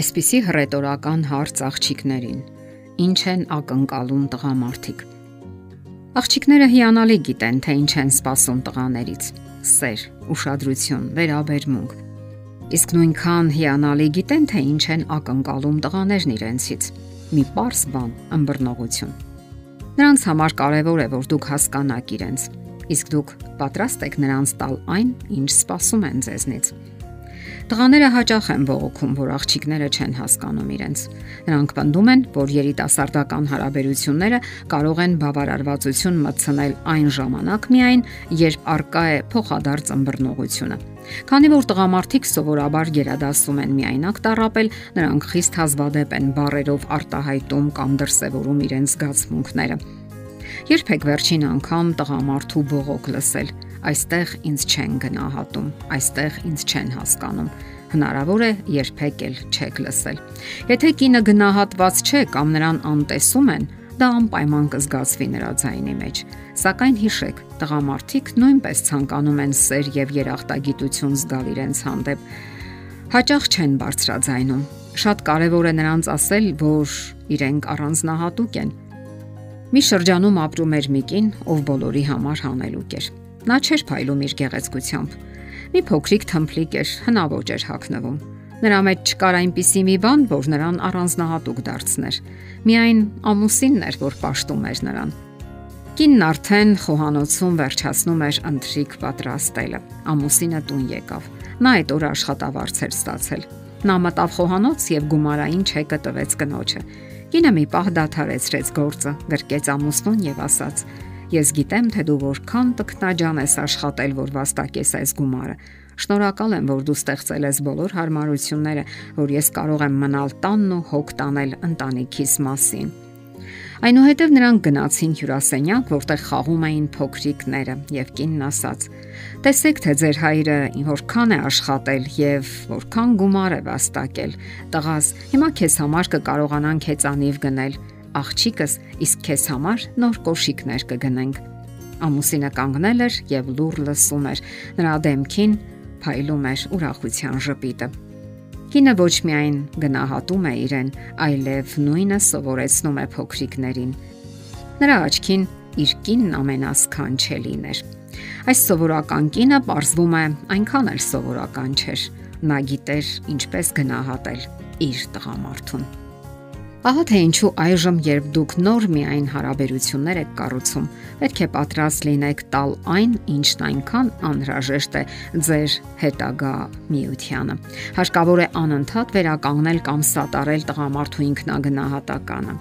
Այսպիսի հռետորական հարց աղջիկներին. Ինչ են ակնկալում տղամարդիկ։ Աղջիկները հիանալի գիտեն, թե ինչ են սպասում տղաներից՝ սեր, ուշադրություն, վերաբերմունք։ Իսկ նույնքան հիանալի գիտեն, թե ինչ են ակնկալում տղաներն իրենցից՝ մի པարս բան, ըմբռնողություն։ Նրանց համար կարևոր է, որ դուք հասկանաք իրենց, իսկ դուք պատրաստ եք նրանց տալ այն, ինչ սպասում են ձեզնից։ Տղաները հաճախ են բողոքում, որ աղջիկները չեն հասկանում իրենց։ Նրանք պնդում են, որ երիտասարդական հարաբերությունները կարող են բավարարվածություն մտցնել այն ժամանակ միայն, երբ արկա է փոխադարձ ըմբռնողությունը։ Քանի որ տղամարդիկ սովորաբար գերադասում են միայնակ տարապել, նրանք խիստ հազվադեպ են բարերով արտահայտում կամ դրսևորում իրենց զգացմունքները։ Երբեք վերջին անգամ տղամարդու բողոք լսել այստեղ ինձ չեն գնահատում, այստեղ ինձ չեն հասկանում։ Հնարավոր է երբեք էլ չեք լսել։ Եթե կինը գնահատված չէ կամ նրան անտեսում են, դա անպայման կզգացվի նրա ձայնի մեջ։ Սակայն հիշեք, տղամարդիկ նույնպես ցանկանում են սեր եւ երախտագիտություն զգալ իրենց հանդեպ։ Հաճախ չեն բարձրաձայնում։ Շատ կարևոր է նրանց ասել, որ իրենք առանձնահատուկ են։ Մի շրջանում ապրում էր մի կին, ով բոլորի համար հանելուկ էր։ Նա չէր փայլում իր գեղեցկությամբ։ Մի փոքրիկ թմփլիկ էր, հնաոճ էր հագնվում։ Նրա մեջ չկար այնպիսի մի բան, որ նրան առանձնահատուկ դարձներ։ Միայն ամուսինն էր, որ պաշտում էր նրան։ Կինն արդեն խոհանոցում վերջացնում էր ընթրիկ պատրաստելը։ Ամուսինը տուն եկավ։ Նա այդ օրը աշխատավարձ էր ստացել։ Նա մտավ խոհանոց եւ գումարային չեկը տվեց կնոջը։ Կինը մի պահ դադարեցրեց գործը, գրկեց ամուսնուն եւ ասաց. Ես գիտեմ, թե դու որքան տքնաջան ես աշխատել, որ վաստակես այս գումարը։ Շնորհակալ եմ, որ դու ստեղծել ես բոլոր հարմարությունները, որ ես կարող եմ մնալ տանն ու հոգ տանել ընտանիքիս մասին։ Այնուհետև նրանք գնացին հյուրասենյակ, որտեղ խաղում էին փոքրիկները, եւ կինն ասաց. Տեսեք, թե ձեր հայրը որքան է աշխատել եւ որքան գումար է վաստակել։ Տղաս, հիմա քեզ համար կկարողանանք հեծանիվ գնել աղջիկս, իսկ քեզ համար նոր կոշիկներ կգնենք։ Ամուսինը կանգնել էր եւ լուր լսում էր։ Նրա դեմքին փայլում էր ուրախության ժպիտը։ Կինը ոչ միայն գնահատում է իրեն, այլև նույնը սովորեցնում է փոքրիկներին։ Նրա աչքին իր կինն ամենասքանչելին էր։ Այս սովորական կինը ողրվում է այնքան էլ սովորական չէր։ Նա գիտեր ինչպես գնահատել իր տղամարդուն։ Ահա թե ինչու այժմ, երբ դուք նոր միայն հարաբերություններ եք կառուցում, պետք է պատրաստ լինեք տալ այն, ինչն այնքան անհրաժեշտ է ձեր հետագա միությանը։ Հարկավոր է անընդհատ վերականգնել կամ սատարել տղամարդու ինքնագնահատականը։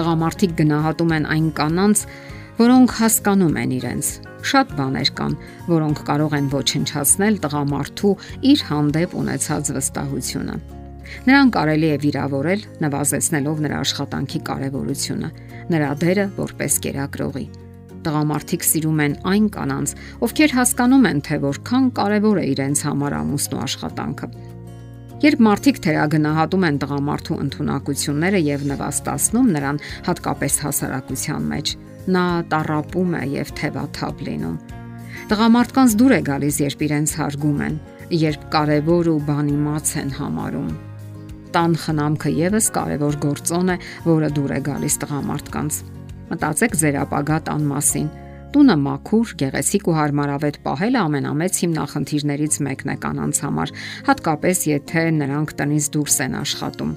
Տղամարդիկ գնահատում են այն կանանց, որոնք հասկանում են իրենց։ Շատ բաներ կան, որոնք կարող են ոչնչացնել տղամարդու իր հանդեպ ունեցած վստահությունը Նրան կարելի է վիրավորել, նվազեցնելով նրա աշխատանքի կարևորությունը, նրա դերը որպես կերակրողի։ Տղամարդիկ սիրում են այն կանանց, ովքեր հասկանում են, թե որքան կարևոր է իրենց համար ամուսնու աշխատանքը։ Երբ մարդիկ թերագնահատում են տղամարդու ընտունակությունները եւ նվաստացնում նրան հատկապես հասարակության մեջ, նա տարապում է եւ թևաթափ լինում։ Տղամարդկանց դուր է գալիս, երբ իրենց հարգում են, երբ կարևոր ու բանիմաց են համարում տան խնամքը եւս կարևոր գործոն է, որը դուր է գալիս տղամարդկանց։ Մտածեք ձեր ապագա տան մասին։ Տունը մաքուր, գեղեցիկ ու հարմարավետ պահելը ամենամեծ հիմնախնդիրներից մեկն է կանանց համար, հատկապես եթե նրանք տնից դուրս են աշխատում։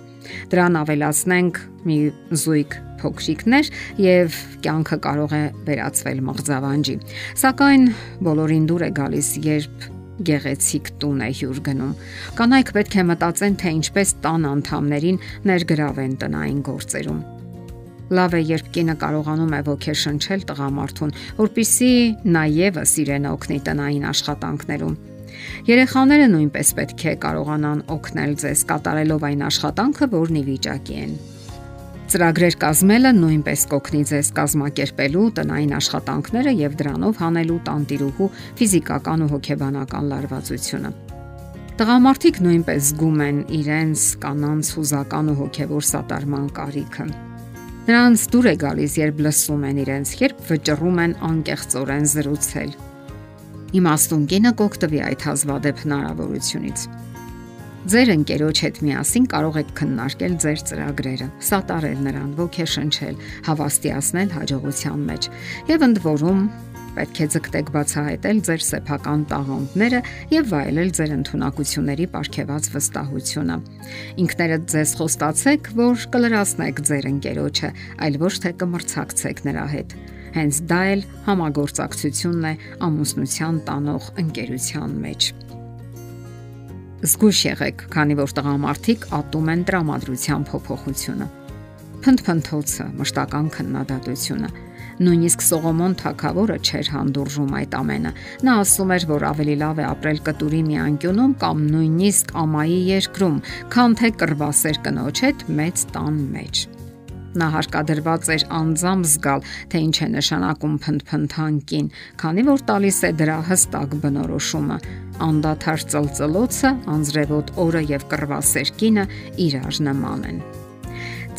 Դրան ավելացնենք մի զույգ փոքրիկներ եւ կյանքը կարող է վերածվել մղձավանջի։ Սակայն բոլորին դուր է գալիս, երբ գեղեցիկ տուն է հյուր գնում։ Կանայք պետք է մտածեն, թե ինչպես տան անդամներին ներգրավեն տնային գործերում։ Լավ է, երբ կինը կարողանում է ոգեշնչել տղամարդուն, որpիսի նա եւս իրեն օգնի տնային աշխատանքներում։ Երեխաները նույնպես պետք է կարողանան օգնել ձեզ կատարելով այն աշխատանքը, որն ի վիճակի են։ Ծրագրեր կազմելը նույնպես կօգնի ձեզ կազմակերպելու տնային աշխատանքները եւ դրանով հանելու տանտիրուհու ֆիզիկական ու հոգեբանական լարվածությունը։ Տղամարդիկ նույնպես զգում են իրենց կանանց հուզական ու հոգեվոր սատարման կարիքը։ Նրանց դուր է գալիս, երբ լսում են իրենց, երբ վճռում են անկեղծորեն զրուցել։ Իմաստուն կինը կօգտվի այդ հազվադեպ հնարավորությունից։ Ձեր ընկերոջ հետ միասին կարող եք քննարկել ձեր ծրագրերը, սատարել նրան, ոգեշնչել, հավաստիացնել հաջողության մեջ եւ ընդ որում պետք է ձգտեք բացահայտել ձեր սեփական տաղանդները եւ վայելել ձեր ընտունակությունների ապարքեված վստահությունը։ Ինքներդ ձեզ խոստացեք, որ կլրացնեք ձեր ընկերոջը, այլ ոչ թե կմրցակցեք նրա հետ։ Հենց դա էլ համագործակցությունն է ամուսնության տանող ընկերության մեջ։ Զգույշ եղեք, քանի որ տղամարդիկ ատում են տրամադրության փոփոխությունը։ Փնթփնթոցը, մշտական քննադատությունը։ Նույնիսկ Սողոմոն թագավորը չէր հանդուրժում այդ ամենը։ Նա ասում էր, որ ավելի լավ է ապրել կտուրի մի անկյունում կամ նույնիսկ ամայի երկրում, քան թե կռվասեր կնոջ հետ մեծ տան մեջ։ Նա հարկադրված էր անձամ զգալ, թե ինչ է նշանակում փնփնթանկին, քանի որ տալիս է դրա հստակ բնորոշումը։ Անդադար ծլծլոցը, անձրևոտ օրը եւ կռվասեր կինը իրար նման են։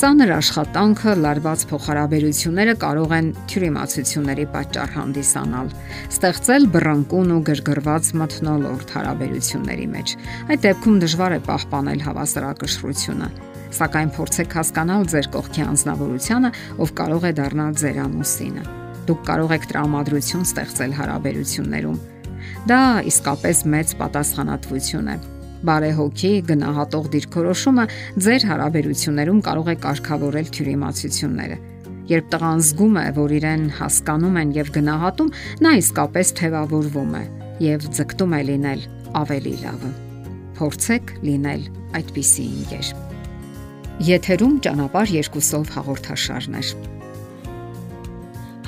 Ծանր աշխատանքը, լարված փոխհարաբերությունները կարող են թյուրիմացությունների պատճառ հանդիսանալ, ստեղծել բռնկուն ու գրգռված մթնոլորտ հարաբերությունների մեջ։ Այդ դեպքում դժվար է պահպանել հավասարակշռությունը սակայն փորձեք հասկանալ ձեր կողքի անznավորությունը, ով կարող է դառնալ ձեր ամուսինը։ Դուք կարող եք տրամադրություն ստեղծել հարաբերություններում։ Դա իսկապես մեծ պատասխանատվություն է։ Բարեհոգի գնահատող դիրքորոշումը ձեր հարաբերություններում կարող է կարգավորել թյուրիմացությունները։ Երբ տղան զգում է, որ իրեն հասկանում են եւ գնահատում, նա իսկապես թևավորվում է եւ ձգտում է լինել ավելի լավը։ Փորձեք լինել այդպիսի ինքեր։ Եթերում ճանապար երկուսով հաղորդաշարներ։